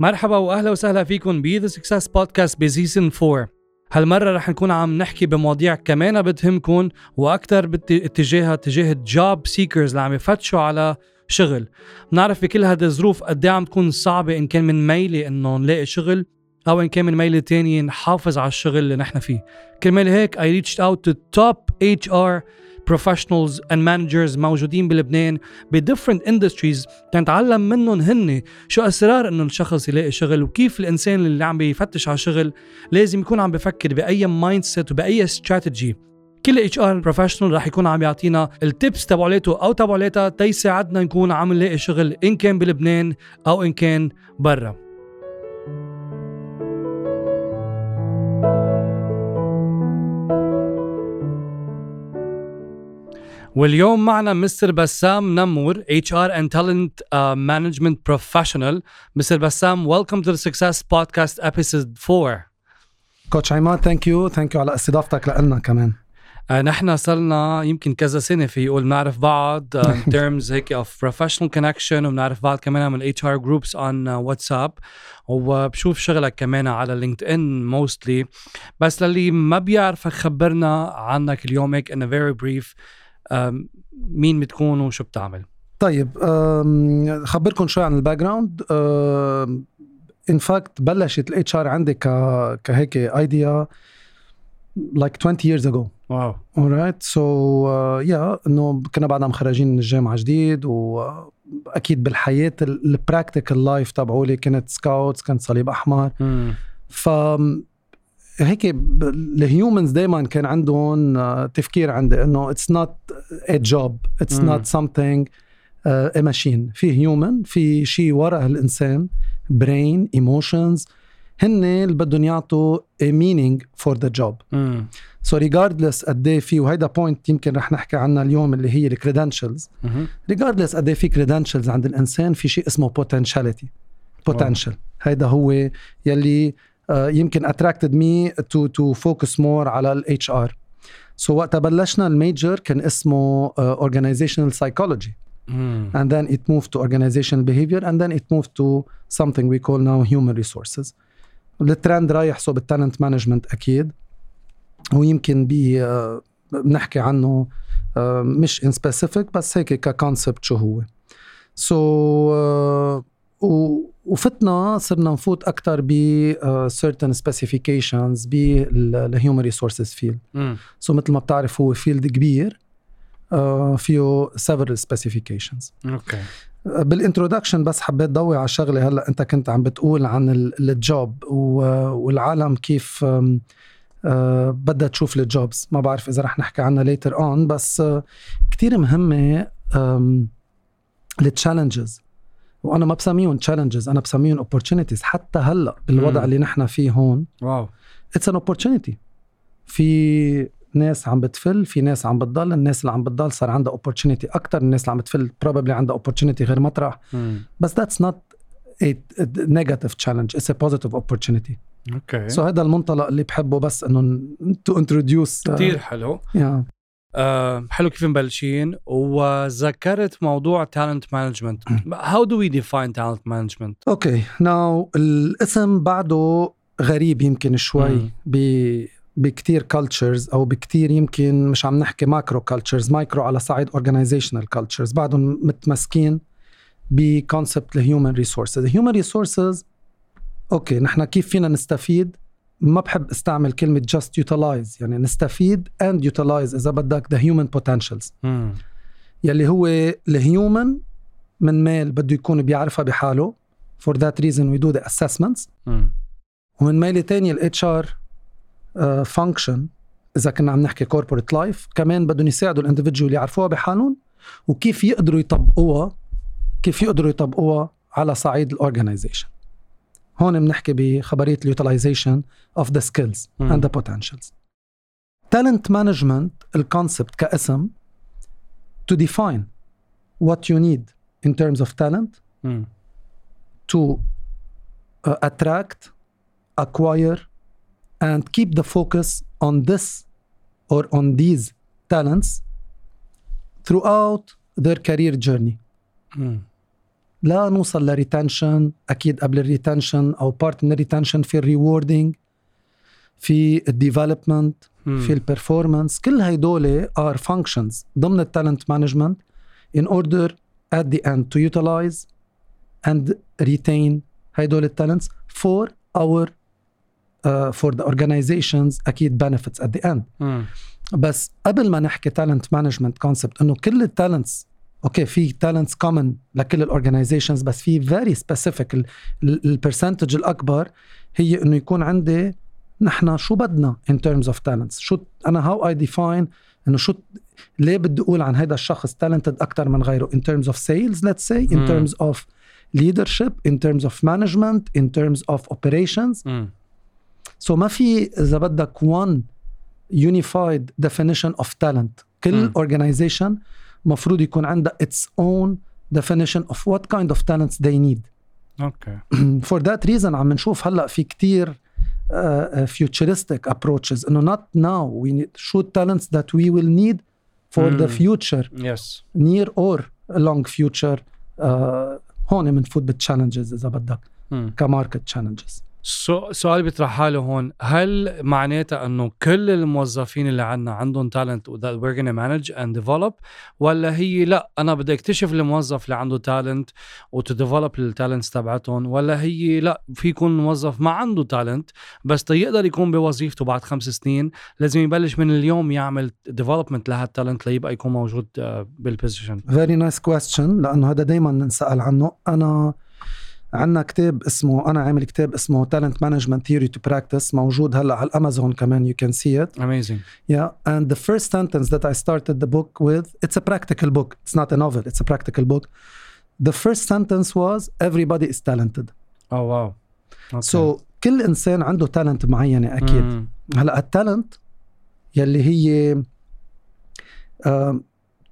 مرحبا واهلا وسهلا فيكم ب The Success Podcast ب season 4 هالمرة رح نكون عم نحكي بمواضيع كمان بتهمكم وأكثر باتجاهها اتجاه ال job seekers اللي عم يفتشوا على شغل. بنعرف بكل هذه الظروف قد إيه عم تكون صعبة إن كان من ميلة انه نلاقي شغل أو إن كان من ميلة تانية نحافظ على الشغل اللي نحن فيه. كرمال هيك I reached out to top HR professionals and managers موجودين بلبنان ب different industries تنتعلم منهم هن شو أسرار إنه الشخص يلاقي شغل وكيف الإنسان اللي عم بيفتش على شغل لازم يكون عم بفكر بأي mindset وبأي استراتيجي كل HR professional رح يكون عم يعطينا ال tips تبعولته أو تبعولتها تيساعدنا نكون عم نلاقي شغل إن كان بلبنان أو إن كان برا. واليوم معنا مستر بسام نمور HR and talent management professional Mister بسام welcome to Success Podcast episode 4 Coach عماد thank you thank you على استضافتك لنا كمان. آه نحن صرنا يمكن كذا سنة في يقول نعرف بعض uh, terms هيك of professional connection وبنعرف بعض كمان من HR groups on WhatsApp وبشوف شغلك كمان على LinkedIn mostly بس للي ما بيعرفك خبرنا عنك اليوم هيك in very brief مين بتكون وشو بتعمل؟ طيب خبركم شوي عن ال background in fact بلشت ال HR عندي ك كهيك idea like 20 years ago. Wow. So uh, yeah إنه كنا بعدنا مخرجين من الجامعة جديد واكيد بالحياة ال practical life تبعولي كانت scouts كانت صليب أحمر. ف هيك ال humans دائما كان عندهم آه، تفكير عندي إنه it's not a job it's not something a machine في human في شيء وراء الانسان brain emotions هن اللي بدهم يعطوا meaning for the job. so regardless قد إيه في وهيدا point يمكن رح نحكي عنها اليوم اللي هي ال credentials regardless قد إيه في credentials عند الإنسان في شيء اسمه potentiality. potential. هيدا هو يلي يمكن attracted me to to focus more على ال HR سو so وقت بلشنا ال major كان اسمه uh, organizational psychology Mm. and then it moved to organizational behavior and then it moved to something we call now human resources الترند رايح صوب ال talent management أكيد ويمكن بي uh, بنحكي عنه uh, مش in specific بس هيك ك concept شو هو so so, uh, وفتنا صرنا نفوت أكثر ب certain specifications بال human resources field so مثل ما بتعرف هو field كبير uh, فيه several specifications. Okay. بال introduction بس حبيت ضوي على شغلة هلأ أنت كنت عم بتقول عن ال job والعالم كيف uh, بدها تشوف ال jobs. ما بعرف إذا رح نحكي عنها later on بس كثير مهمة ال challenges وأنا ما بسميهم challenges أنا بسميهم opportunities حتى هلأ بالوضع مم. اللي نحن فيه هون wow. It's an opportunity في ناس عم بتفل في ناس عم بتضل الناس اللي عم بتضل صار عندها opportunity أكثر الناس اللي عم بتفل probably عندها opportunity غير مطرح. مم. بس that's not negative challenge it's a positive opportunity okay so هذا المنطلق اللي بحبه بس إنه to introduce كثير حلو. Yeah. آه حلو كيف مبلشين؟ وذكرت موضوع talent management how do we define talent management okay now الاسم بعده غريب يمكن شوي ب بكتير cultures أو بكتير يمكن مش عم نحكي macro cultures micro على صعيد organizational cultures بعدهم متمسكين ب concept ال human resources ال human resources okay نحن كيف فينا نستفيد؟ ما بحب استعمل كلمة just utilize يعني نستفيد and utilize إذا بدك the human potentials مم. يلي هو ال human من ميلة بده يكون بيعرفها بحاله for that reason we do the assessments مم. ومن ميلة تانية ال HR uh, function إذا كنا عم نحكي corporate life كمان بدهم يساعدوا ال individual يعرفوها بحالهم وكيف يقدروا يطبقوها كيف يقدروا يطبقوها على صعيد ال organization هون بنحكي بخبريه ال utilization of the skills and the potentials talent management ال concept كاسم to define what you need in terms of talent mm. to uh, attract acquire and keep the focus on this or on these talents throughout their career journey mm. لا نوصل ل retention أكيد قبل الريتنشن أو بارت من الريتنشن في الريوردينج في الديفلوبمنت في البرفورمانس كل هيدول are functions ضمن ال talent management in order at the end to utilize and retain هيدول ال talents for our uh, for the organizations أكيد benefits at the end. مم. بس قبل ما نحكي talent management concept إنه كل ال talents أوكي في talents common لكل ال organizations بس في very specific ال percentage الأكبر هي إنه يكون عندي نحن شو بدنا in terms of talents شو أنا how I define إنه شو ليه بدي أقول عن هذا الشخص talented أكثر من غيره in terms of sales let's say in مم. terms of leadership in terms of management in terms of operations مم. سو so ما في إذا بدك one unified definition of talent كل مم. organization مفروض يكون عندها its own definition of what kind of talents they need أوكي for that reason عم نشوف هلا في كتير uh, uh, futuristic approaches انه not now we need شو talents that we will need for the مم. future يس near or long future uh, هون بنفوت بال challenges اذا بدك ك market challenges so سؤال بيطرح حاله هون. هل معناتها إنه كل الموظفين اللي عندنا عندهم talent that we're gonna manage and develop ولا هي لا أنا بدي أكتشف الموظف اللي عنده talent و to develop ال talents تبعتهم ولا هي لا في يكون موظف ما عنده talent بس تيقدر يكون بوظيفته بعد خمس سنين لازم يبلش من اليوم يعمل development لهال talent ليبقى يكون موجود بال position very nice question لأنه هذا دائما نسال عنه. أنا عندنا كتاب اسمه أنا عامل كتاب اسمه talent management theory to practice موجود هلا على الامازون كمان you can see it amazing Yeah, and the first sentence that I started the book with, it's a practical book. It's not a novel, it's a practical book. The first sentence was everybody is talented. آه wow So كل انسان عنده talent معينه أكيد. مم. هلا ال talent يلي هي um,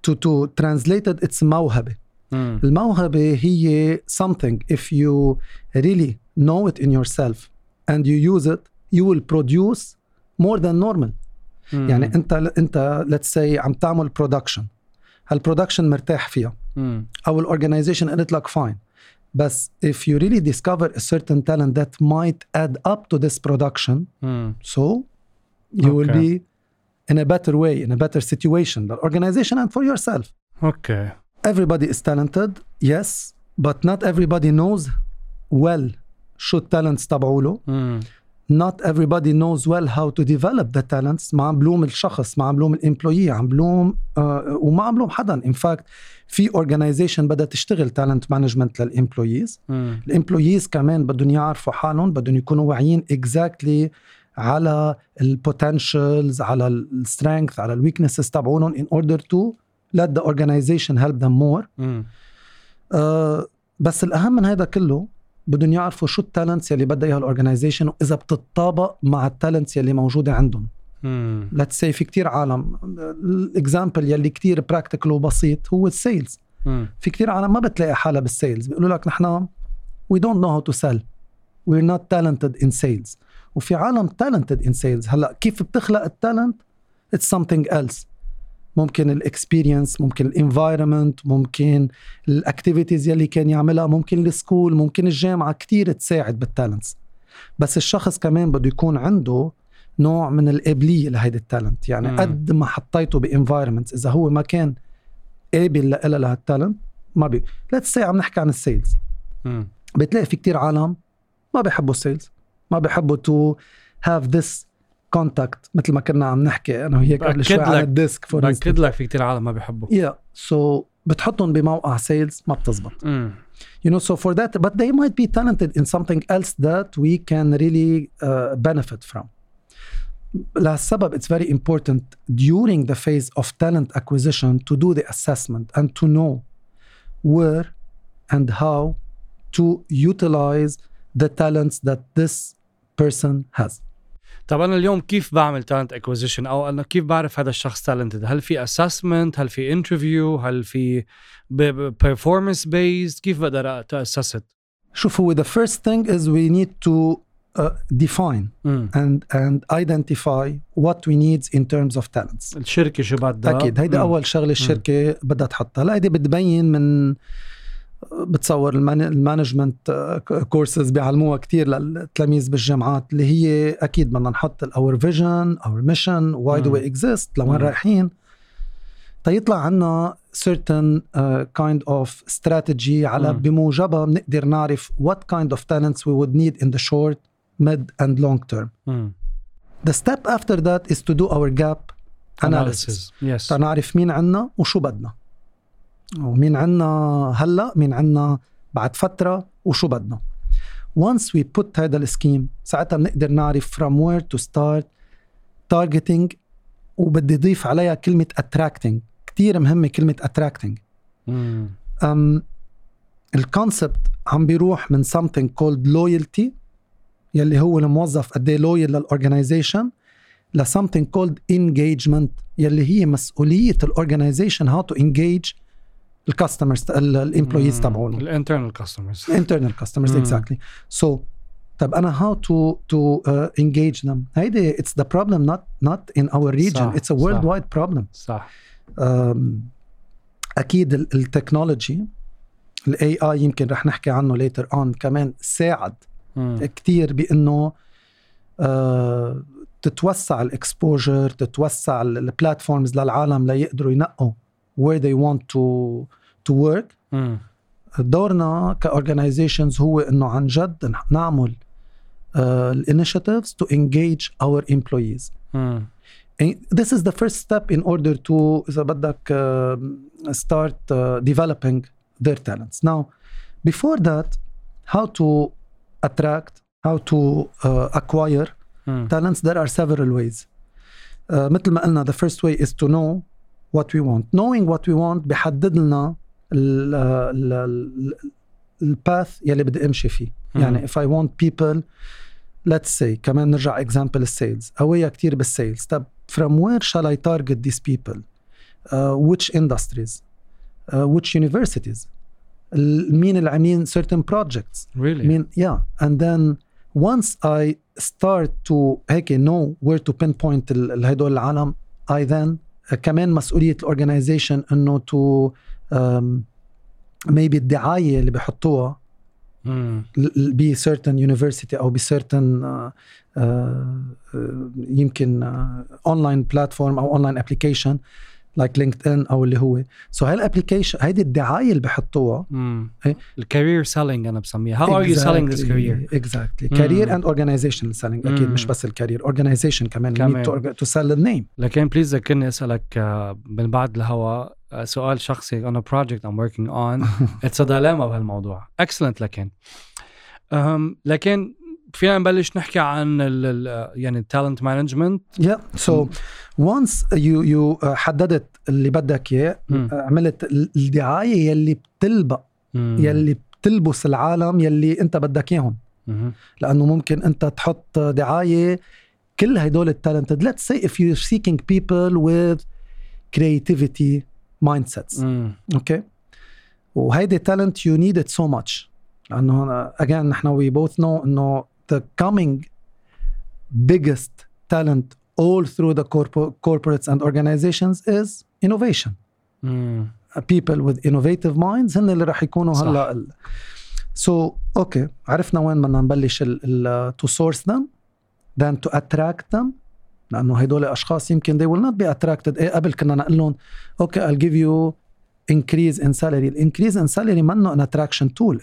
to to translate it it's موهبه. مم. الموهبه هي something if you really know it in yourself and you use it you will produce more than normal. مم. يعني انت انت let's say عم تعمل برودكشن هالبرودكشن مرتاح فيها مم. او الاورجنايزيشن قالت لك فاين بس if you really discover a certain talent that might add up to this production مم. so you will Okay. be in a better way in a better situation the organization and for yourself اوكي Everybody is talented yes but not everybody knows well شو التالنتس تبعوله not everybody knows well how to develop the talents. ما عم بلوم الشخص ما عم بلوم الامبلويي عم بلوم آه وما عم بلوم حدا. In fact في organization بدها تشتغل talent management للامبلويز مم. الامبلويز كمان بدهم يعرفوا حالهم بدهم يكونوا واعيين exactly على ال potentials على ال strength على ال weaknesses تبعونهم in order to let the organization help them more. مم. آه بس الأهم من هذا كله بدهم يعرفوا شو ال talents يلي بدها إياها ال organization وإذا بتطابق مع ال talents يلي موجودة عندهم. let's say في كتير عالم. ال example يلي كتير practical وبسيط هو ال sales. في كتير عالم ما بتلاقي حالها بال sales. بيقولوا لك نحن we don't know how to sell. We're not talented in sales. وفي عالم talented in sales. هلأ كيف بتخلق ال talent it's something else. ممكن ال experience ممكن ال environment ممكن ال activities يلي كان يعملها ممكن ال school ممكن الجامعة كتير تساعد بال talents بس الشخص كمان بده يكون عنده نوع من القابليه لهيدي ال talent يعني مم. قد ما حطيته ب environment إذا هو ما كان قابل لها لهال talent ما بي let's say عم نحكي عن ال sales. بتلاقي في كتير عالم ما بيحبوا ال sales ما بيحبوا to have this contact مثل ما كنا عم نحكي أنا وهيك قبل شوي على لك- الديسك فور باكد لك في كتير عالم ما بيحبوا يا so بتحطهم بموقع sales ما بتزبط you know so for that but they might be talented in something else that we can really uh, benefit from لهالسبب it's very important during the phase of talent acquisition to do the assessment and to know where and how to utilize the talents that this person has طب أنا اليوم كيف بعمل talent acquisition أو أنا كيف بعرف هذا الشخص talented هل في assessment هل في interview هل في performance based كيف بقدر assess شوف هو the first thing is we need to uh, define and and identify what we need in terms of talents. الشركة شو بدها؟ أكيد هيدي. أول شغلة الشركة بدها تحطها. لا هيدي بتبين من بتصور ال management courses بيعلموها كثير للتلاميذ بالجامعات اللي هي أكيد بدنا نحط our vision our mission why do we exist لوين رايحين تيطلع عنا certain uh, kind of strategy على mm. بموجبها بنقدر نعرف what kind of talents we would need in the short, mid and long term. Mm. The step after that is to do our gap analysis. analysis. Yes. تنعرف مين عنا وشو بدنا. ومين عنا هلا؟ مين عنا بعد فترة؟ وشو بدنا. Once we put هذا ال scheme ساعتها بنقدر نعرف from where to start targeting وبدي اضيف عليها كلمة attracting. كتير مهمة كلمة attracting um, ال concept عم بيروح من something called loyalty يلي هو الموظف قد إيه loyal لل organization ل something called engagement يلي هي مسؤولية ال organization how to engage ال customers ال employees تبعونه ال internal customers ال internal customers exactly so طب أنا how to to engage them هيدي it's the problem not not in our region it's a worldwide problem صح. أكيد ال technology ال AI يمكن رح نحكي عنه later on كمان ساعد كثير بإنه آه تتوسع ال exposure تتوسع ال platforms للعالم ليقدروا ينقوا. where they want to to work دورنا كاورجنايزيشنز هو انه عن جد نعمل الانيشيتيفز تو انجيج اور امبلويز this is the first step in order to إذا بدك uh, start uh, developing their talents. Now, before that, how to attract, how to uh, acquire hmm. talents, there are several ways. Uh, مثل ما قلنا the first way is to know what we want. Knowing what we want بحدد لنا الباث يلي بدي امشي فيه. Hmm. يعني if I want people let's say كمان نرجع example السيلز قوية كتير بالسيلز طب from where shall I target these people? Uh, which industries? Uh, which universities? مين اللي عاملين certain projects really مين yeah and then once I start to هيك know where to pinpoint هدول العالم I then uh, كمان مسؤولية الاورجنايزيشن إنه to um, maybe الدعاية اللي بحطوها ب certain university أو ب certain uh, uh, يمكن online platform أو online application like لينكد ان أو اللي هو. so هال application هيدي الدعاية اللي بحطوها. ال career selling أنا بسميها. how are you selling this career exactly career and organization selling أكيد مش بس ال career organization كمان. to sell ال name لكن please ذكرني أسألك من بعد الهوا سؤال شخصي أنا project I'm working on it's a dilemma بهالموضوع. excellent لكن. لكن فينا نبلش نحكي عن ال يعني ال talent management yeah so once you you حددت اللي بدك إياه عملت الدعاية يلي بتلبق يلي بتلبس العالم يلي أنت بدك إياهم. لأنه ممكن أنت تحط دعاية كل هدول ال talented. Let's say if you're seeking people with creativity mindsets. أوكي وهيدي talent you need it so much. لأنه again نحن we both know إنه the coming biggest talent all through the corpo- corporates and organizations is innovation. Mm. people with innovative minds هن اللي رح يكونوا هلا ال... so okay عرفنا وين بدنا نبلش ال... ال... to source them then to attract them لأنه هدول اشخاص يمكن they will not be attracted إيه قبل كنا نقول لهم okay I'll give you increase in salary ال increase in salary منه an attraction tool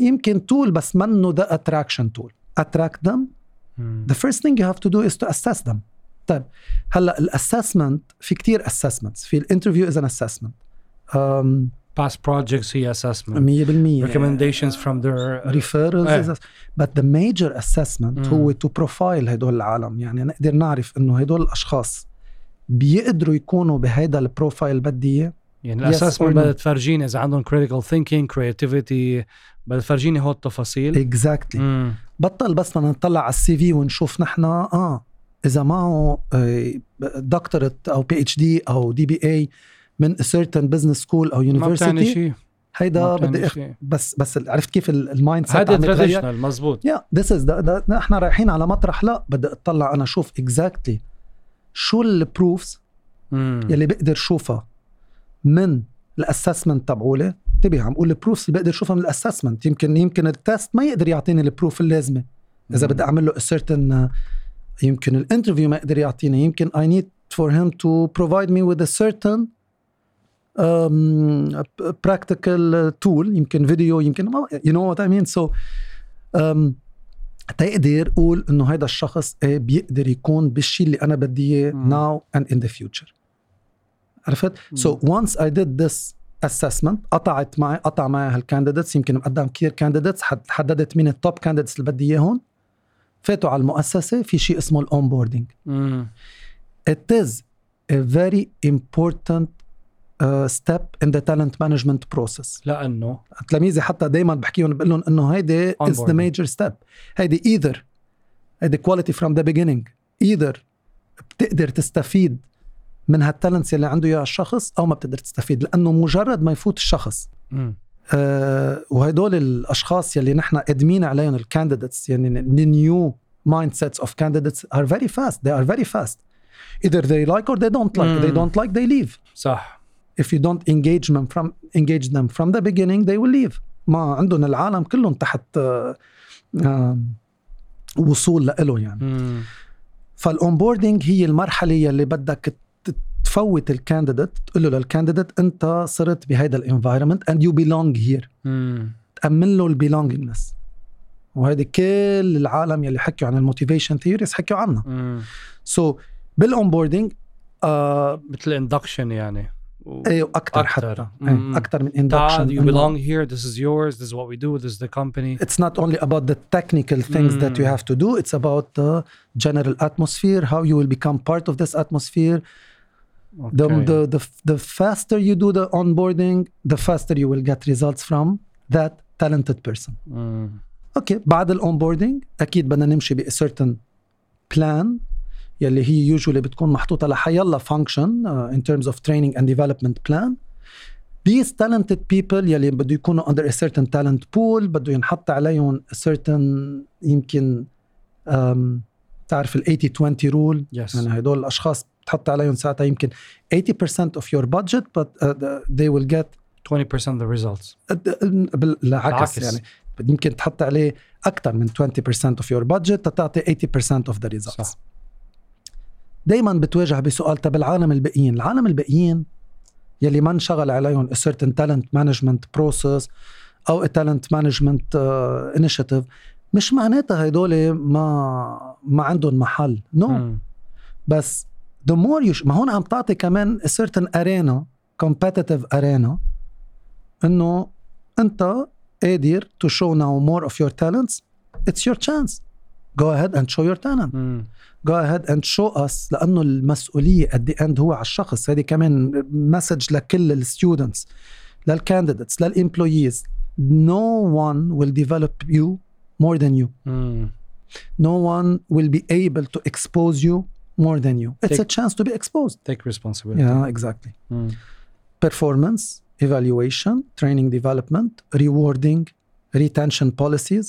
يمكن tool بس منه the attraction tool attract them the first thing you have to do is to assess them طيب هلا ال assessment في كثير assessments في ال interview is an assessment past projects هي assessment. 100% recommendations from their uh, referrals uh, but the major assessment mm. هو to profile هدول العالم. يعني نقدر نعرف إنه هدول الأشخاص بيقدروا يكونوا بهذا ال profile بدي إياه؟ يعني ال assessment بدها تفرجيني إذا عندهم critical thinking creativity بدها تفرجيني هول التفاصيل. exactly. بطل بس بدنا نطلع على ال CV ونشوف نحن آه إذا معه doctorate أو PhD أو DBA من certain business school أو university شيء. هيدا بدي أخ... بس بس عرفت كيف ال mindset هذا traditional مزبوط. yeah this is نحن رايحين على مطرح لا بدي أطلع أنا أشوف exactly شو ال proofs يلي بقدر شوفها. من ال assessment تبعولي انتبه عم بقول ال proofs اللي بقدر أشوفها من ال assessment يمكن يمكن ال test ما يقدر يعطيني ال proof اللازمة. إذا بدي أعمل له certain يمكن ال interview ما يقدر يعطيني. يمكن I need for him to provide me with a certain um, practical tool. يمكن فيديو يمكن you know what I mean? So um, تقدر قول إنه هذا الشخص إيه بيقدر يكون بالشيء اللي أنا بدي إياه now and in the future. عرفت؟ so once I did this assessment قطعت معي قطع معي هال candidates يمكن مقدم كثير candidates حددت مين ال top candidates اللي بدي إياهم. فاتوا على المؤسسة في شيء اسمه ال onboarding it is a very important uh, step in the talent management process. لأنه تلاميذي حتى دائما بحكيهم بقول لهم إنه هيدي is the major step. هيدي either هيدي quality from the beginning. either بتقدر تستفيد من هال talents اللي عنده اياها الشخص أو ما بتقدر تستفيد لأنه مجرد ما يفوت الشخص. آه وهدول الأشخاص يلي نحن قدمين عليهم ال candidates يعني ال new mindsets of candidates are very fast they are very fast. Either they like or they don't like mm. they don't like they leave. صح. If you don't engage them from engage them from the beginning they will leave. ما عندهم العالم كلهم تحت آه آه وصول له يعني. mm. فال onboarding هي المرحلة يلي بدك تفوت ال candidate تقول له لل candidate أنت صرت بهيدا ال environment and you belong here تأمن له البيلونجنس وهيدي كل العالم يلي حكوا عن الموتيفيشن ثيوريز حكوا عنها. سو so, بالاونبوردينج آه مثل اندكشن يعني. أيوه أكثر حتى. أكثر من اندكشن you belong here this is yours this is what we do this is the company. It's not only about the technical things mm. that you have to do it's about the general atmosphere how you will become part of this atmosphere. Okay. The, the, the, the faster you do the onboarding, the faster you will get results from that talented person. Mm. okay بعد ال onboarding أكيد بدنا نمشي ب certain plan يلي هي usually بتكون محطوطه function uh, in terms of training and development plan these talented people يلي بده يكونوا under a certain talent pool بده ينحط عليهم a certain يمكن um, تعرف ال 80 20 rule yes. يعني هدول الاشخاص بتحط عليهم ساعتها يمكن 80% of your budget but uh, they will get 20% the results. بالعكس يعني. يمكن تحط عليه أكثر من 20% of your budget تتعطي 80% of the results. صح. دائما بتواجه بسؤال طب العالم الباقيين؟ العالم الباقيين يلي ما انشغل عليهم a certain talent management process أو a talent management uh, initiative مش معناتها هدول ما ما عندهم محل. نو no. بس the more you ما هون عم تعطي كمان a certain arena competitive arena انه انت قادر to show now more of your talents it's your chance go ahead and show your talent mm. go ahead and show us لأنه المسؤوليه at the end هو على الشخص هذه كمان مسج لكل الستودنتس للكانديديتس للامبلويز no one will develop you more than you mm. no one will be able to expose you more than you. It's take, a chance to be exposed. Take responsibility. Yeah, exactly. Mm. Performance, evaluation, training development, rewarding, retention policies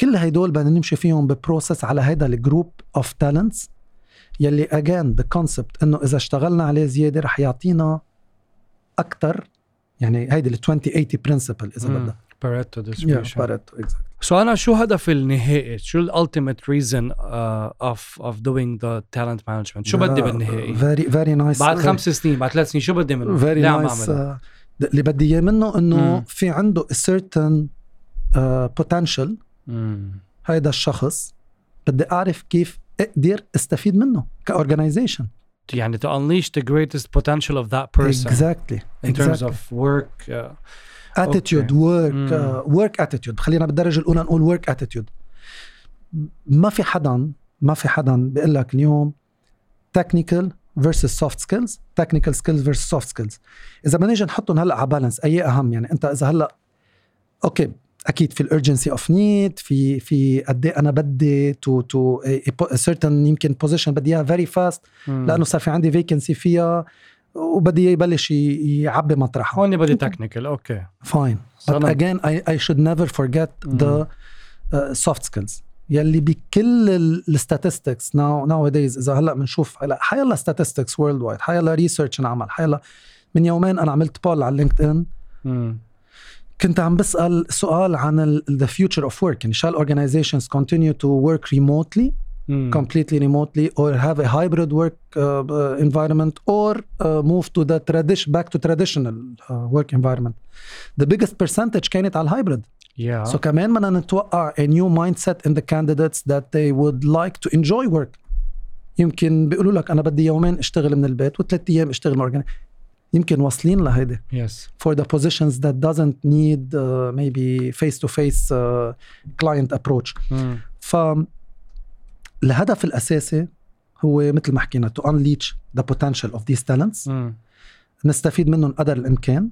كل هدول بدنا نمشي فيهم ببروسس على هذا الجروب اوف تالنتس يلي اجين ذا كونسبت انه اذا اشتغلنا عليه زياده رح يعطينا أكثر يعني هيدي ال 20 80 principle اذا بدك Pareto exactly. so أنا شو هدف النهائي؟ شو ال ultimate reason of of doing the talent management شو بدي بالنهائي؟ very very nice بعد خمس سنين بعد ثلاث سنين شو بدي منه؟ very nice اللي بدي إياه منه إنه في عنده certain potential uh, هيدا الشخص بدي أعرف كيف أقدر أستفيد منه ك organization يعني to unleash the greatest potential of that person. Exactly in exactly. terms of work uh, attitude work work attitude خلينا بالدرجة الأولى نقول work attitude ما في حدا ما في حدا بيقول لك اليوم technical versus soft skills technical skills versus soft skills. إذا بدنا نيجي نحطهم هلأ على balance أي أهم؟ يعني أنت إذا هلا okay أكيد في ال urgency of need في في قد إيه أنا بدي to to certain يمكن position بدي إياها very fast لأنه صار في عندي vacancy فيها. وبدي يبلش يعبي مطرحه. هون بدي technical okay. fine I, I should never forget the uh, soft skills. يلي بكل ال statistics now nowadays إذا هلأ بنشوف هلأ حيلا statistics worldwide حيلا research انعمل حيلا من يومين أنا عملت poll على لينكد ان كنت عم بسأل سؤال عن the future of work يعني shall organizations continue to work remotely مم. completely remotely or have a hybrid work uh, uh, environment or uh, move to the tradition back to traditional uh, work environment the biggest percentage كانت على الهايبرد yeah so كمان بدنا نتوقع a new mindset in the candidates that they would like to enjoy work يمكن بيقولوا لك انا بدي يومين اشتغل من البيت وثلاث ايام اشتغل من organi- يمكن واصلين لهيدي yes for the positions that doesn't need uh, maybe face to face uh, client approach مم. ف الهدف الأساسي هو مثل ما حكينا to unleash the potential of these talents نستفيد منهم قدر الإمكان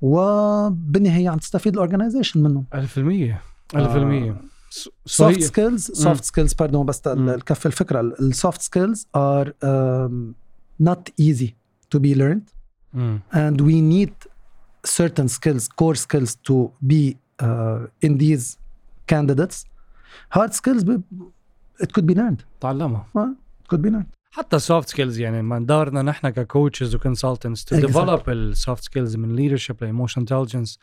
وبالنهاية عم تستفيد ال organization منهم. 1000% 1000% soft skills soft skills pardon بس الكف الفكرة. ال soft skills are not easy to be learned and we need certain skills core skills to be in these these hard skills it could be learned. تعلمها. It could be learned. حتى soft skills يعني من دورنا نحن ك coaches و consultants to. develop ال soft skills من leadership ل emotion intelligence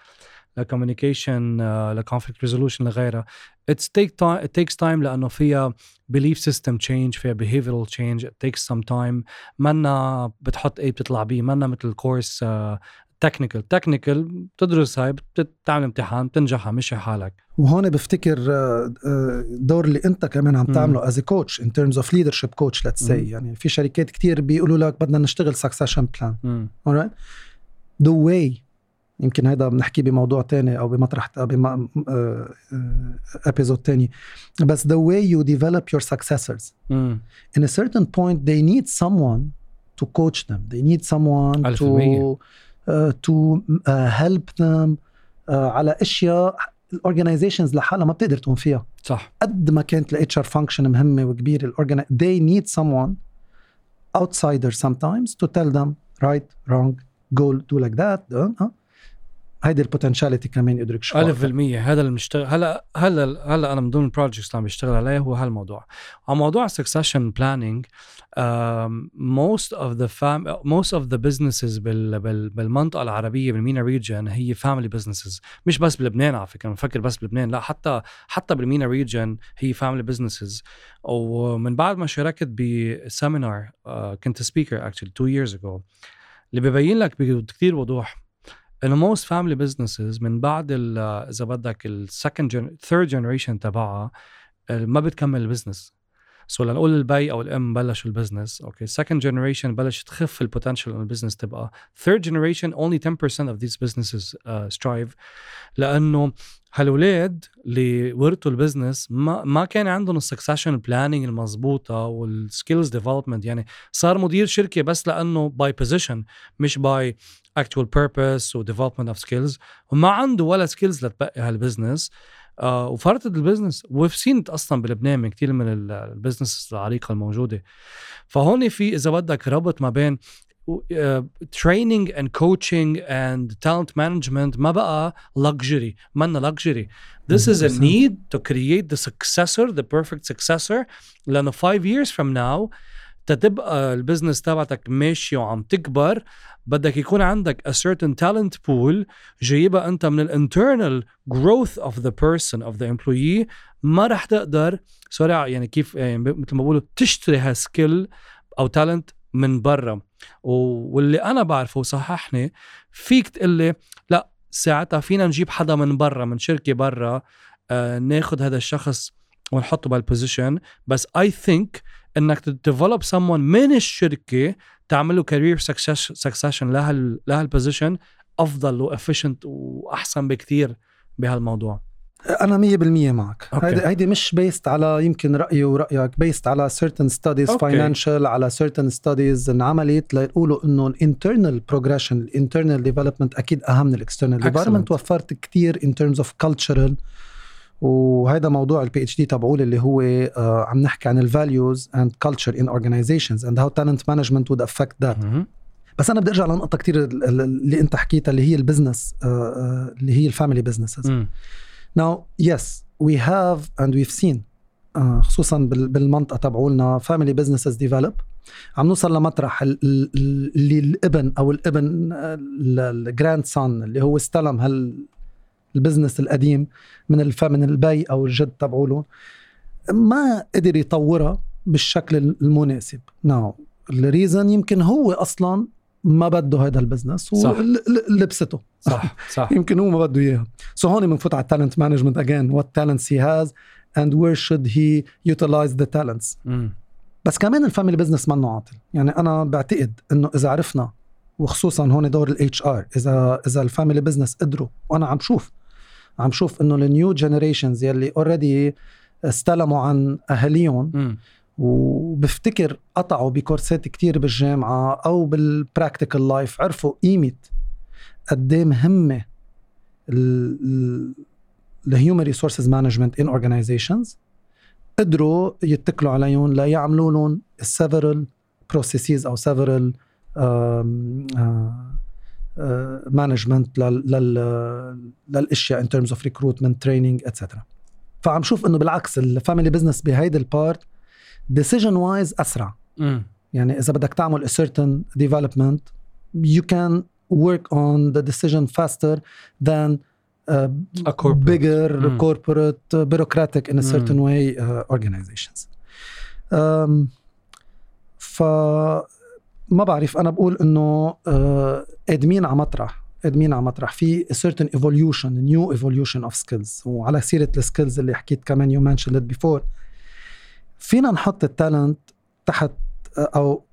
ل communication ل conflict resolution لغيرها. it's take time it takes time لأنه فيها belief system change فيها behavioral change it takes some time. منا بتحط إيه بتطلع بيه منا مثل course technical technical بتدرس هاي بتعمل امتحان بتنجحها مشي حالك. وهون بفتكر آه، آه، الدور اللي انت كمان عم. تعمله as coach in terms of leadership coach let's say. مم. يعني في شركات كتير بيقولوا لك بدنا نشتغل plan. مم. alright. The way يمكن هذا بنحكي بموضوع تاني أو بمطرح episode تاني. بس the way you develop your successors. مم. in a certain point they need someone to coach them. They need someone ألف to help them uh, على أشياء الاورجنايزيشنز لحالها ما بتقدر تقوم فيها صح قد ما كانت الاتش ار فانكشن مهمة وكبيرة they need someone outsider sometimes to tell them right wrong go do like that uh, uh. هيدي ال potentiality كمان يدرك شو ألف بالمية. هذا اللي بنشتغل هلا هلا هلا أنا من ضمن ال projects اللي عم بشتغل عليه هو هالموضوع. على موضوع succession planning um, most of the fam most of the businesses بال, بال, بالمنطقة العربية بال MENA region هي family businesses. مش بس بلبنان على فكرة بفكر بس بلبنان لا حتى حتى بال MENA region هي family businesses. ومن بعد ما شاركت ب seminar uh, كنت speaker actually two years ago. اللي ببين لك بكثير وضوح انه most family businesses من بعد إذا بدك ال second. third generation تبعها ما بتكمل ال business so لنقول البي أو الام بلشوا ال business okay second generation بلش تخف ال potential إنه ال business تبقى. third generation only 10% of these businesses uh, strive. لأنه هالولاد اللي ورثوا ال business ما ما كان عندهم ال succession planning المضبوطه وال skills development يعني صار مدير شركة بس لأنه by position مش by actual purpose و development of skills. وما عنده ولا skills لتبقي هال business آه وفرطت ال business وفي سين أصلا بلبنان من كثير من ال business العريقة الموجودة. فهون في إذا بدك ربط ما بين training and coaching and talent management ما بقى luxury منا luxury. This is a 100%. need to create the successor the perfect successor. لأنه 5 years from now تتبقى ال business تبعتك ماشي وعم تكبر بدك يكون عندك a certain talent pool جايبها أنت من ال internal growth of the person of the employee. ما رح تقدر sorry يعني كيف يعني مثل ما بقولوا تشتري هال skill أو talent من برا. واللي أنا بعرفه وصححني فيك تقول لي لا ساعتها فينا نجيب حدا من برا من شركة برا آه ناخذ هذا الشخص ونحطه بهال position بس I think إنك ت develop someone من الشركة تعمل له career succession لهال لهال position أفضل و efficient وأحسن بكثير بهالموضوع أنا 100% معك. هيدي هيدي مش based على يمكن رأيي ورأيك based على certain studies okay. financial على certain studies انعملت ليقولوا إنه ال internal progression ال internal development أكيد أهم من ال external. development وفرت كتير in terms of cultural وهذا موضوع ال PhD تبعولي اللي هو آه عم نحكي عن ال values and culture in organizations and how talent management would affect that. بس أنا بدي أرجع لنقطة ال- اللي أنت حكيتها اللي هي ال business آه، آه، اللي هي ال family businesses yes, we have and we've seen uh, خصوصا بال- بالمنطقة تبعولنا family businesses develop. عم نوصل لمطرح ال- ال- ال- اللي الابن أو الابن ال grandson اللي هو استلم هال ال business القديم من الف من البي أو الجد تبعوله ما قدر يطورها بالشكل المناسب. now ال reason يمكن هو أصلا ما بده هذا ال business ولبسته صح. صح يمكن هو ما بده إياها. so so هون بنفوت على ال talent management again what talents he has and where should he utilize the talents بس كمان ال family business منه عاطل. يعني أنا بعتقد إنه إذا عرفنا وخصوصا هون دور ال HR إذا إذا ال family business قدروا وأنا عم شوف عم شوف إنه ال new generations يلي already استلموا عن أهاليهم وبفتكر قطعوا ب courseات كتير بالجامعة أو بال practical life عرفوا قيمة قد إيه مهمة ال human resources management in organizations قدروا يتكلوا عليهم ليعملوا لهم several processes أو several آه، management لل للأشياء in terms of recruitment training etcetera فعم شوف إنه بالعكس ال family business بهيدي ال part decision wise أسرع. يعني إذا بدك تعمل a development you can work on the decision faster than bigger corporate bureaucratic in a certain way organizations. Um, ف ما بعرف أنا بقول إنه uh, قادمين على مطرح قادمين على مطرح في certain evolution new evolution of skills. وعلى سيرة ال skills اللي حكيت كمان mentioned it before. فينا نحط ال talent تحت أو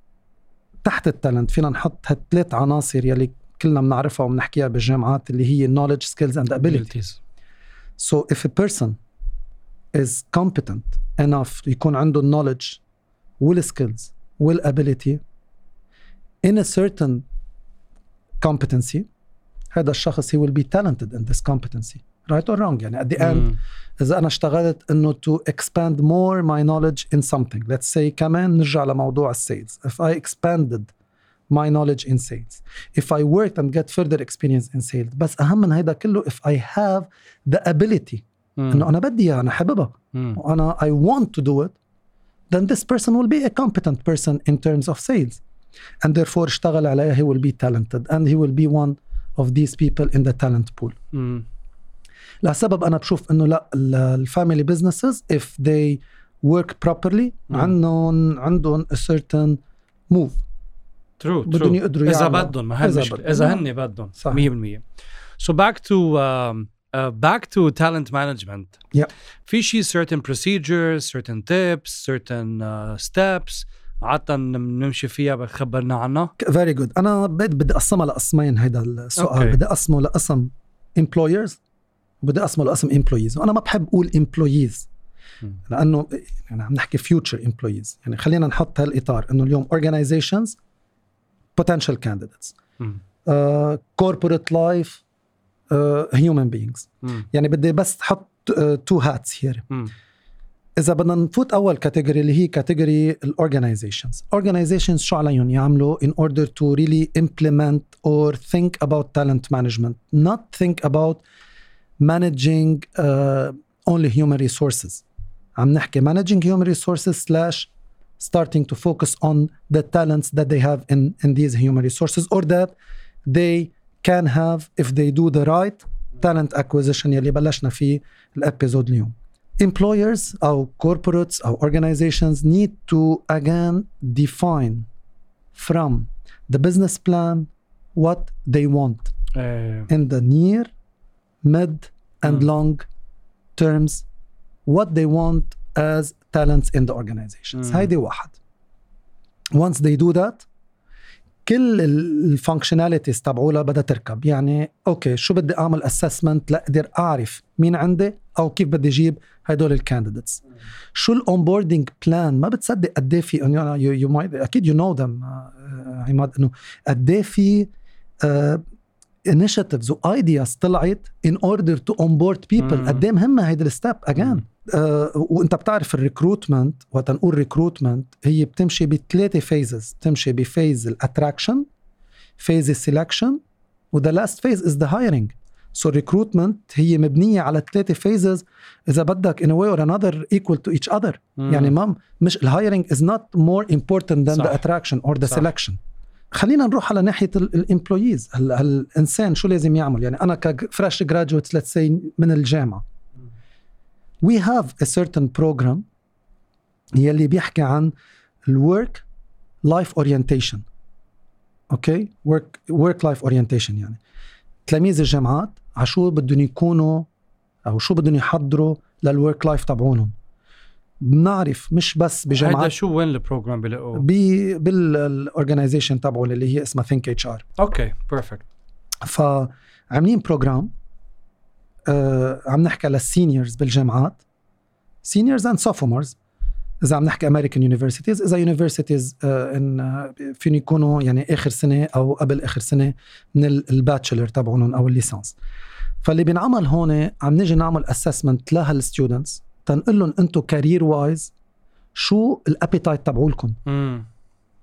تحت ال talent فينا نحط هالثلاث عناصر يلي كلنا بنعرفها وبنحكيها بالجامعات اللي هي knowledge skills and abilities. So if a person is competent enough يكون عنده knowledge والskills والability in a certain competency هذا الشخص he will be talented in this competency right or wrong يعني at the end اذا انا اشتغلت انه to expand more my knowledge in something let's say كمان نرجع لموضوع السيلز if I expanded my knowledge in sales if I worked and get further experience in sales بس اهم من هيدا كله if I have the ability انه انا بدي اياها انا حاببها وانا I want to do it then this person will be a competent person in terms of sales and therefore اشتغل عليها he will be talented and he will be one of these people in the talent pool لسبب انا بشوف انه لا الفاميلي بزنسز if they work properly عندهم عندهم a certain move ترو بدهم يقدروا اذا بدهم ما هي المشكله اذا هن بدهم 100% so back to um, uh, back to talent management yeah. في شيء certain procedures certain tips certain uh, steps عادة نمشي فيها بتخبرنا عنها. فيري جود أنا بدي أقسمها لقسمين هيدا السؤال. okay. بدي أقسمه لقسم employers بدي أقسمه لقسم employees. وأنا ما بحب أقول employees لأنه يعني عم نحكي future employees. يعني خلينا نحط هالإطار إنه اليوم candidates. uh, corporate life uh, human beings. يعني بدي بس أحط تو هاتس هير اذا بدنا نفوت اول كاتيجوري اللي هي كاتيجوري الاورجنايزيشنز organizations شو عليهم يعملوا in order to really implement or think about talent management not think about managing uh, only human resources عم نحكي managing human resources slash starting to focus on the talents that they have in, in these human resources or that they can have if they do the right talent acquisition يلي بلشنا فيه الابيزود اليوم employers او corporates او organizations need to again define from the business plan what they want uh, in the near mid and mm. long terms what they want as talents in the organizations mm. هيدي واحد once they do that كل ال functionalities تبعولها بدها تركب. يعني okay شو بدي أعمل assessment لأقدر أعرف مين عندي أو كيف بدي أجيب هدول ال candidates شو ال onboarding plan ما بتصدق قد إيه في you might أكيد you know them عماد إنه قد إيه في initiatives و ideas طلعت in order to onboard people قد إيه مهمة هيدي ال step again آه وانت بتعرف ال recruitment وقت نقول recruitment هي بتمشي بثلاثة phases بتمشي ب phase ال attraction phase ال selection و the last phase is the hiring so recruitment هي مبنية على ثلاثة phases إذا بدك way or another equal to each other. مم. يعني ما مش ال hiring is not more صح. the attraction or the صح. selection. خلينا نروح على ناحية ال employees الإنسان شو لازم يعمل؟ يعني أنا ك fresh graduate let's من الجامعة. We have a certain program يلي بيحكي عن ال work life orientation okay work work life orientation يعني. تلاميذ الجامعات على شو بدهم يكونوا أو شو بدهم يحضروا لل work life تبعونهم. بنعرف مش بس بجامعات هذا شو وين ال program بلاقوه؟ بال organization تبعهم اللي هي اسمها Think HR okay perfect فعاملين program آه عم نحكي لل seniors بالجامعات. seniors and sophomores إذا عم نحكي American universities إذا universities آه إن فين يكونوا يعني آخر سنة أو قبل آخر سنة من ال bachelor تبعهم أو ال licence. فاللي بينعمل هون عم نيجي نعمل assessment لهال students تنقول لهم أنتم career wise شو ال appetite تبعولكم.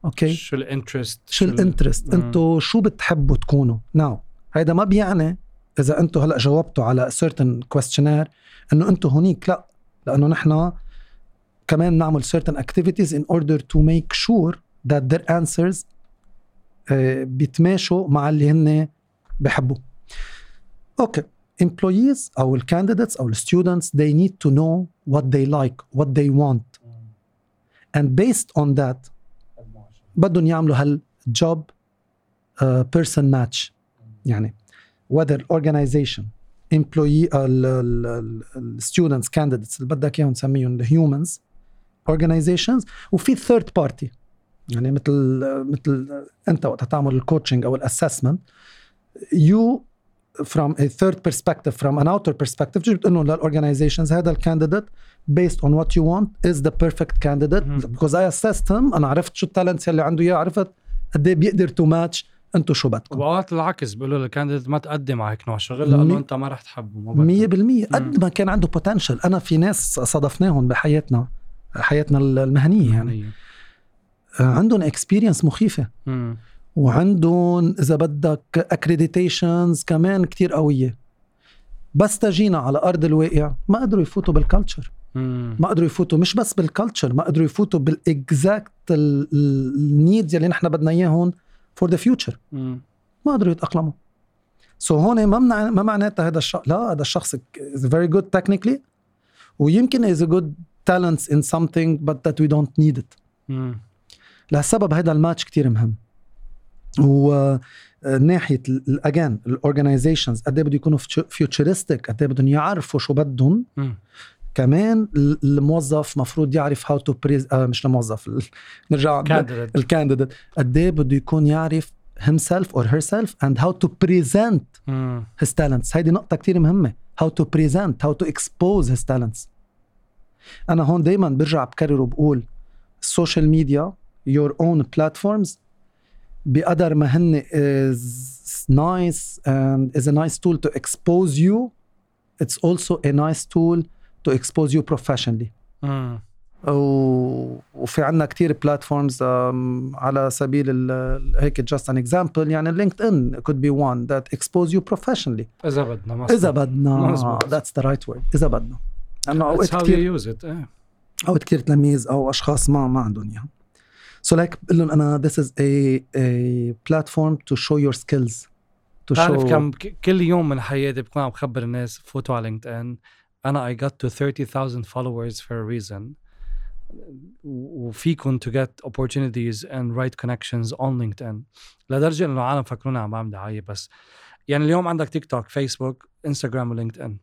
أوكي شو الانترست؟ شو الانترست؟ أنتم شو بتحبوا تكونوا؟ now هيدا ما بيعني اذا أنتم هلا جاوبتوا على certain questionnaire انه أنتم هونيك لا لأنه نحن كمان نعمل certain activities in order to make sure that their answers uh, بيتماشوا مع اللي هن بحبوه okay employees أو ال candidates أو ال students they need to know what they like what they want and based on that بدهم يعملوا هالجوب uh, person match يعني whether organization employee students candidates اللي بدك اياهم نسميهم the humans organizations وفي third party يعني مثل مثل انت وقت تعمل الكوتشنج أو الاسسمنت you from a third perspective from an outer perspective تجي بتقول لل organizations هذا ال candidate based on what you want is the perfect candidate mm-hmm. because I assessed him أنا عرفت شو ال talents اللي عنده اياه عرفت قد إيه بيقدر to match أنتم شو بدكم؟ واوقات العكس بيقولوا لل candidate ما تقدم على هيك نوع شغل لأنه انت ما رح تحبه 100% قد ما كان عنده potential أنا في ناس صادفناهم بحياتنا حياتنا المهنية يعني. عندهم experience مخيفة. مم. وعندهم إذا بدك accreditations كمان كتير قوية. بس تجينا على أرض الواقع ما قدروا يفوتوا بال culture ما قدروا يفوتوا مش بس بال culture ما قدروا يفوتوا بال exact ال needs اللي نحن بدنا إياهم. for the future ما قدروا يتأقلموا. so so هون ما منع ما معناتها هذا الشخص لا هذا الشخص is very good technically ويمكن is good talents in something but that we don't need it. لهالسبب هذا الماتش كتير مهم. و ناحية again ال organizations قد إيه بده يكونوا futuristic قد إيه بدهم يعرفوا شو بدهم. كمان الموظف مفروض يعرف how to praise آه مش الموظف نرجع ال candidate قد إيه بده يكون يعرف himself or herself and how to present mm. his talents هيدي نقطة كتير مهمة how to present how to expose his talents أنا هون دايما برجع بكرر وبقول ال social media your own platforms بقدر ما هن is nice and is a nice tool to expose you it's also a nice tool to expose you professionally mm. وفي عندنا كتير platforms على سبيل هيك just an example يعني لينكد ان could be one that expose you professionally إذا بدنا. إذا بدنا that's the right word إذا بدنا انه أوقات كثير. Eh. أوقات كثير تلاميذ أو أشخاص ما ما عندهم إياها So like بقول لهم أنا is a a platform to show your skills to show كم كل يوم من حياتي بكون عم بخبر الناس فوتوا على لينكد ان انا I got to 30,000 followers for a reason وفيكم to get opportunities and right connections on LinkedIn لدرجه انه العالم فكرونا عم بعمل دعايه بس يعني اليوم عندك تيك توك فيسبوك انستغرام ولينكد ان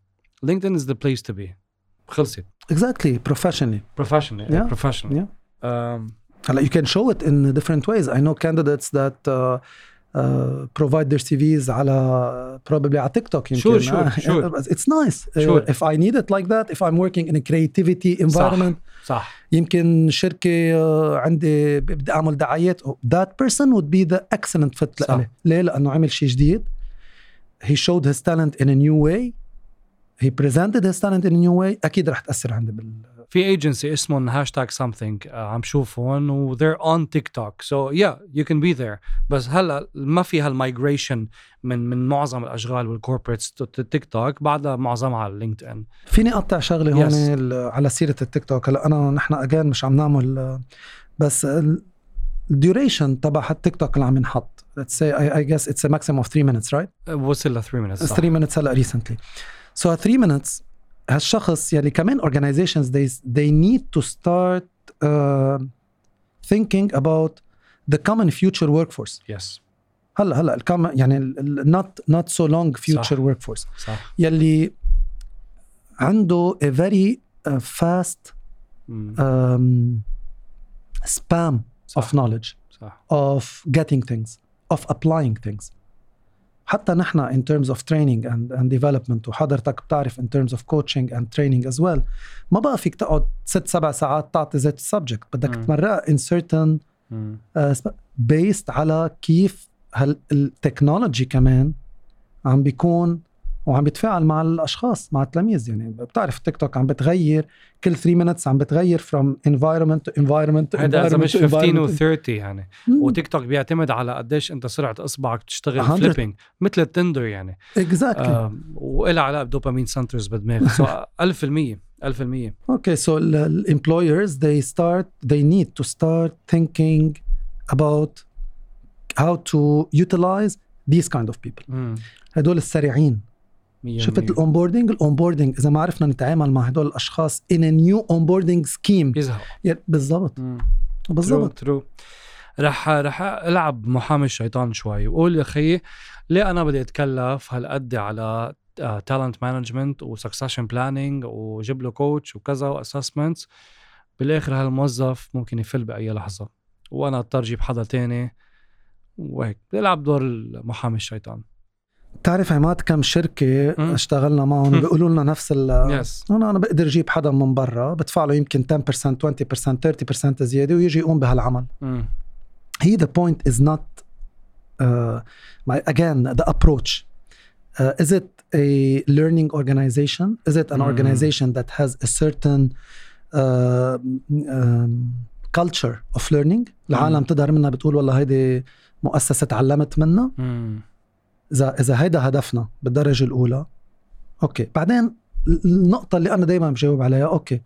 LinkedIn is the place to be خلصت exactly professionally professionally yeah. professionally yeah. Um, هلا you can show it in different ways I know candidates that uh, Uh, provide their CVs على probably على تيك توك يمكن sure, sure, sure. it's nice sure. uh, if I need it like that if I'm working in a creativity environment صح. يمكن شركة uh, عندي بدي أعمل دعايات that person would be the excellent fit لإلي ليه؟ لأنه عمل شيء جديد he showed his talent in a new way he presented his talent in a new way أكيد رح تأثر عندي بال في ايجنسي اسمهم hashtag something uh, عم شوفهم و they're on تيك توك so yeah you can be there. بس هلا ما في هال migration من من معظم الأشغال وال corporates تيك توك بعدها معظمها على لينكد ان فيني أقطع شغلة yes. هون على سيرة التيك توك. هلا أنا نحن again مش عم نعمل بس الديوريشن تبع التيك توك اللي عم ينحط. Let's say I, I guess it's a maximum of 3 minutes right? وصل ل 3 minutes صح. 3 minutes هلا recently. So 3 minutes هالشخص يلي كمان organizations they they need to start uh, thinking about the common future workforce يس هلا هلا الكم يعني ال- ال- not not so long future صح. workforce صح يلي عنده a very uh, fast مم. um, spam صح. of knowledge صح of getting things of applying things حتى نحن in terms of training and, and development وحضرتك بتعرف in terms of coaching and training as well. ما بقى فيك تقعد ست سبع ساعات تعطي ذات ال subject بدك. تمرقها in certain uh, based على كيف هال technology كمان عم بيكون وعم بيتفاعل مع الأشخاص مع التلاميذ يعني بتعرف التيك توك عم بتغير كل 3 minutes عم بتغير from environment to environment to هذا إذا مش to 15 و environment. 30 يعني مم. وتيك توك بيعتمد على قديش أنت سرعة إصبعك تشتغل 100. flipping مثل ال Tinder يعني exactly آم، وإلها علاقة ب dopamine centers بالدماغ so 1000% 1000% Okay, so ال- ال- employers they start they need to start thinking about how to utilize these kind of people. هدول السريعين. شفت بالمية. ال onboarding ال onboarding إذا ما عرفنا نتعامل مع هدول الأشخاص onboarding scheme. بيزهقوا يعني بالضبط. بالضبط. true رح رح ألعب محامي الشيطان شوي. وقول يا خيي ليه أنا بدي أتكلف هالقد على talent management و succession planning وجيب له coach وكذا و assessments بالآخر هالموظف ممكن يفل بأي لحظة. وأنا اضطر أجيب حدا تاني. وهيك. بدي العب دور المحامي الشيطان. بتعرف عماد كم شركة مم. اشتغلنا معهم. بيقولوا لنا نفس ال يس أنا أنا بقدر أجيب حدا من برا بدفع له يمكن 10% 20% 30% زيادة ويجي يقوم بهالعمل. point is not uh, my again the approach. uh, is it a learning organization? Is it an Mm. organization that has a certain uh, um, culture of learning العالم تظهر منها بتقول والله هيدي مؤسسة تعلمت منها. إذا إذا هيدا هدفنا بالدرجة الأولى okay. بعدين النقطة اللي أنا دايما بجاوب عليها okay.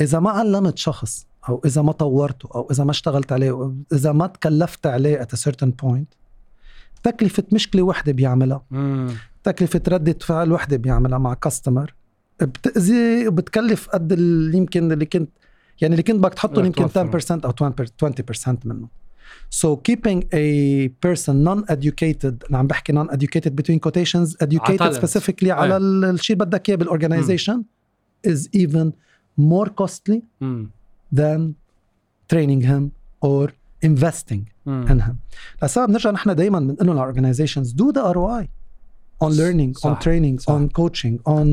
إذا ما علمت شخص أو إذا ما طورته أو إذا ما اشتغلت عليه أو إذا ما تكلفت عليه at a certain point تكلفة مشكلة وحدة بيعملها. تكلفة ردة فعل وحدة بيعملها مع customer بتأذي وبتكلف قد اللي يمكن اللي كنت يعني اللي كنت بدك تحطه يمكن توفره. 10% أو 20% منه. So keeping a person non-educated أنا عم بحكي non-educated between quotations educated talent. specifically على أي. ال- الشيء اللي بدك إياه بالorganization is even more costly than training him or investing in him لسبب بنرجع نحن دائما بنقول لهم على organizations do the ROI on learning on صح. training صح. on coaching on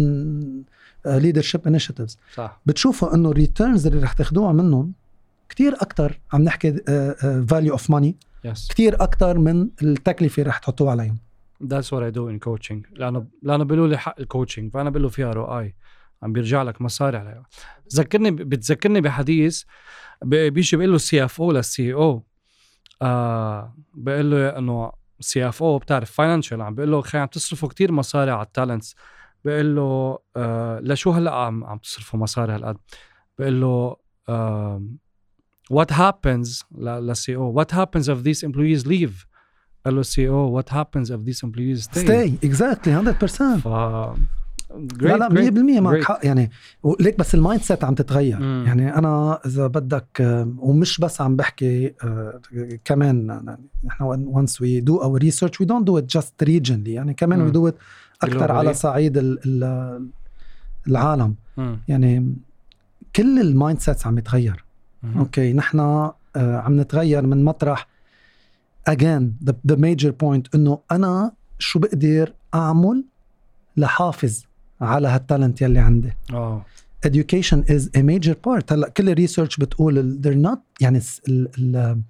uh, leadership initiatives صح بتشوفوا انه الريتيرنز اللي رح تاخدوها منهم كتير أكثر عم نحكي value of money yes كتير أكثر من التكلفة اللي رح تحطوها عليهم. That's what I do in coaching. لأنه لأنه بيقولوا لي حق ال coaching فأنا بقول له فيها ROI عم بيرجع لك مصاري عليها. ذكرني بتذكرني بحديث بيجي بيقول له السي اف أو للسي أو آه بيقول له إنه CFO بتعرف financial عم بيقول له خي عم تصرفوا كتير مصاري على ال talents بيقول له آه لشو هلأ عم عم تصرفوا مصاري هالقد؟ بيقول له آه what happens لل CEO what happens if these employees leave قال له ال CEO what happens if these employees stay stay exactly 100% ف لا لا 100% معك great. حق يعني وليك بس ال mindset عم تتغير مم. يعني أنا إذا بدك ومش بس عم بحكي آه، كمان نحن once we do our research we don't do it just regionally يعني كمان we do it أكثر. على صعيد ال- ال- العالم مم. يعني كل ال mindsets عم يتغير. okay نحن آه، عم نتغير من مطرح again the, the major point إنه أنا شو بقدر أعمل لحافظ على هال talent يلي عندي. آه. Education is a major part. هلأ كل ال research بتقول they're not يعني الس- ال ال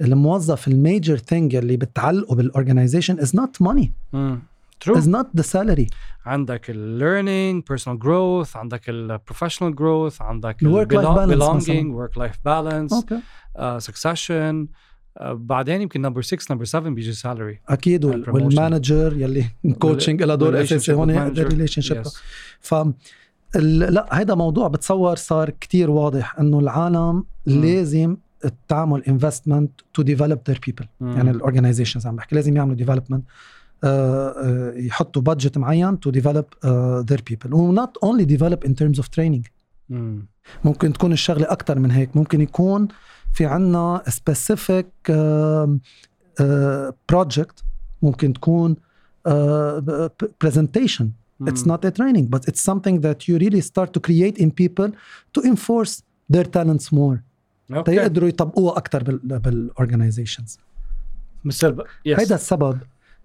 الموظف ال major thing اللي بتعلقه بال organization not money. مم. True. is not the salary. عندك ال learning personal growth عندك ال professional growth عندك ال ال work-life belong- balance belonging work life balance okay uh, succession. uh, بعدين يمكن number 6 number 7 بيجي salary. أكيد promotion. وال manager يلي ال coaching لها دور أساسي هون ال relationship. ف لا هيدا موضوع بتصور صار كتير واضح إنه العالم لازم تعمل investment to develop their people يعني ال organizations عم بحكي لازم يعملوا development يحطوا budget معين to develop their people و not only develop in terms of training ممكن تكون الشغلة أكثر من هيك ممكن يكون في عنا specific project ممكن تكون presentation It's not a training, but it's something that you really start to create in people to enforce their talents more. Okay. تيقدروا يطبقوها أكثر بال organizations. مثل yes. هيدا السبب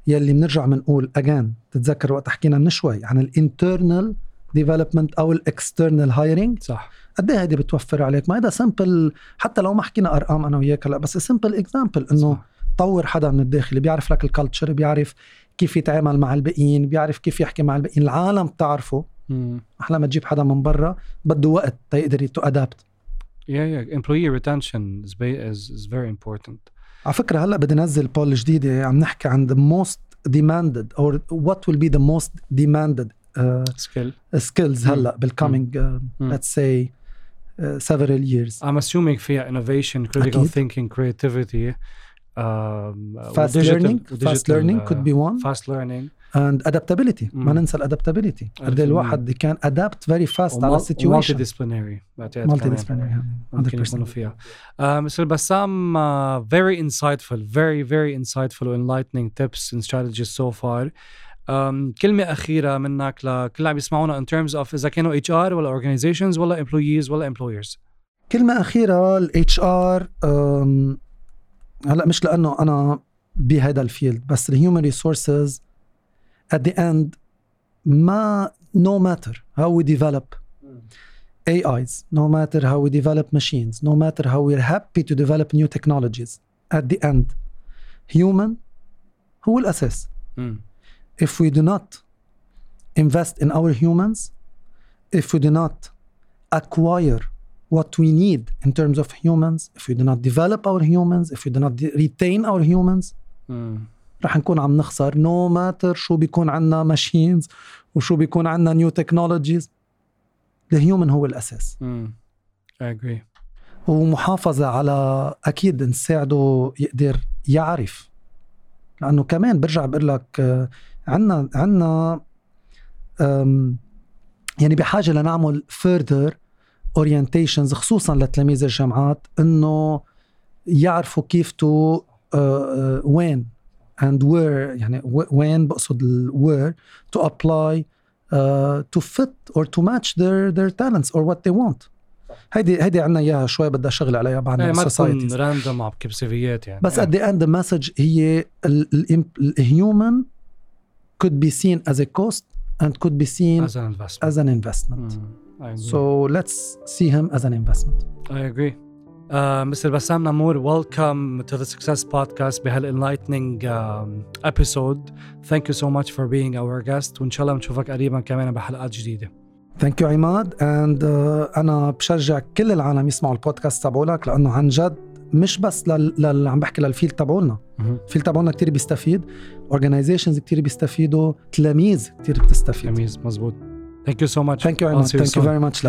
يلي بنرجع بنقول again تتذكر وقت حكينا من شوي عن ال internal development أو ال external hiring صح. قد إيه هيدي بتوفر عليك؟ ما هذا simple حتى لو ما حكينا أرقام أنا وياك هلأ بس simple example إنه طور حدا من الداخل بيعرف لك ال culture بيعرف كيف يتعامل مع الباقيين بيعرف كيف يحكي مع الباقيين العالم بتعرفه. أحلى ما تجيب حدا من برا بده وقت تيقدر to adapt Yeah, yeah. Employee retention is, is, is very important. على فكرة هلا بدي نزل poll جديدة عم نحكي عن the most demanded or what will be the most demanded uh, skill skills هلا بالcoming uh, let's say uh, several years. I'm assuming فيها innovation, critical أكيد. thinking, creativity fast learning fast learning could be one fast learning and adaptability. Mm. ما ننسى الادابتابيلتي قد الواحد كان adapt very fast على السيتويشن مالتي ديسبلينري مالتي ديسبلينري ممكن يكونوا فيها مستر بسام very insightful very very insightful enlightening tips and strategies so far. Um, كلمة أخيرة منك لكل اللي عم يسمعونا in terms of إذا كانوا HR ولا organizations ولا employees ولا employers. كلمة أخيرة ال HR um, هلأ مش لأنه أنا بهذا الفيلد بس الهيومن ريسورسز at the end, ma, no matter how we develop AIs, no matter how we develop machines, no matter how we're happy to develop new technologies, at the end, human, who will assess? Mm. If we do not invest in our humans, if we do not acquire what we need in terms of humans, if we do not develop our humans, if we do not de- retain our humans, mm. رح نكون عم نخسر. No matter شو بيكون عنا machines وشو بيكون عنا new technologies الهيومن هو الأساس. I agree. ومحافظة على أكيد نساعده يقدر يعرف. لأنه كمان برجع بقول لك عنا عنا يعني بحاجة لنعمل further orientations خصوصا لتلاميذ الجامعات إنه يعرفوا كيف to when and where يعني وين بقصد ال where to apply to fit or to match their their talents or what they want هيدي هيدي عنا إياها شوي بدها شغل عليها بعد ما تكون random على سيفيات يعني بس ات ذا اند المسج هي الهيومن could be seen as a cost and could be seen as an investment. As an investment. Mm. So let's see him as an investment. I agree. Uh, Mr. Bassam Namour, welcome to the Success Podcast بهال um, episode. Thank you so much for being our guest. وإن شاء الله بنشوفك قريبا كمان بحلقات جديدة. Thank you عماد uh, أنا بشجع كل العالم يسمعوا البودكاست تبعولك لأنه عن جد مش بس للي عم بحكي للفيل تبعولنا. الفيل تبعولنا كثير بيستفيد. Organizations كثير بيستفيدوا. تلاميذ كثير بتستفيد. تلاميذ مزبوط Thank you so much. Thank you, Thank you very much.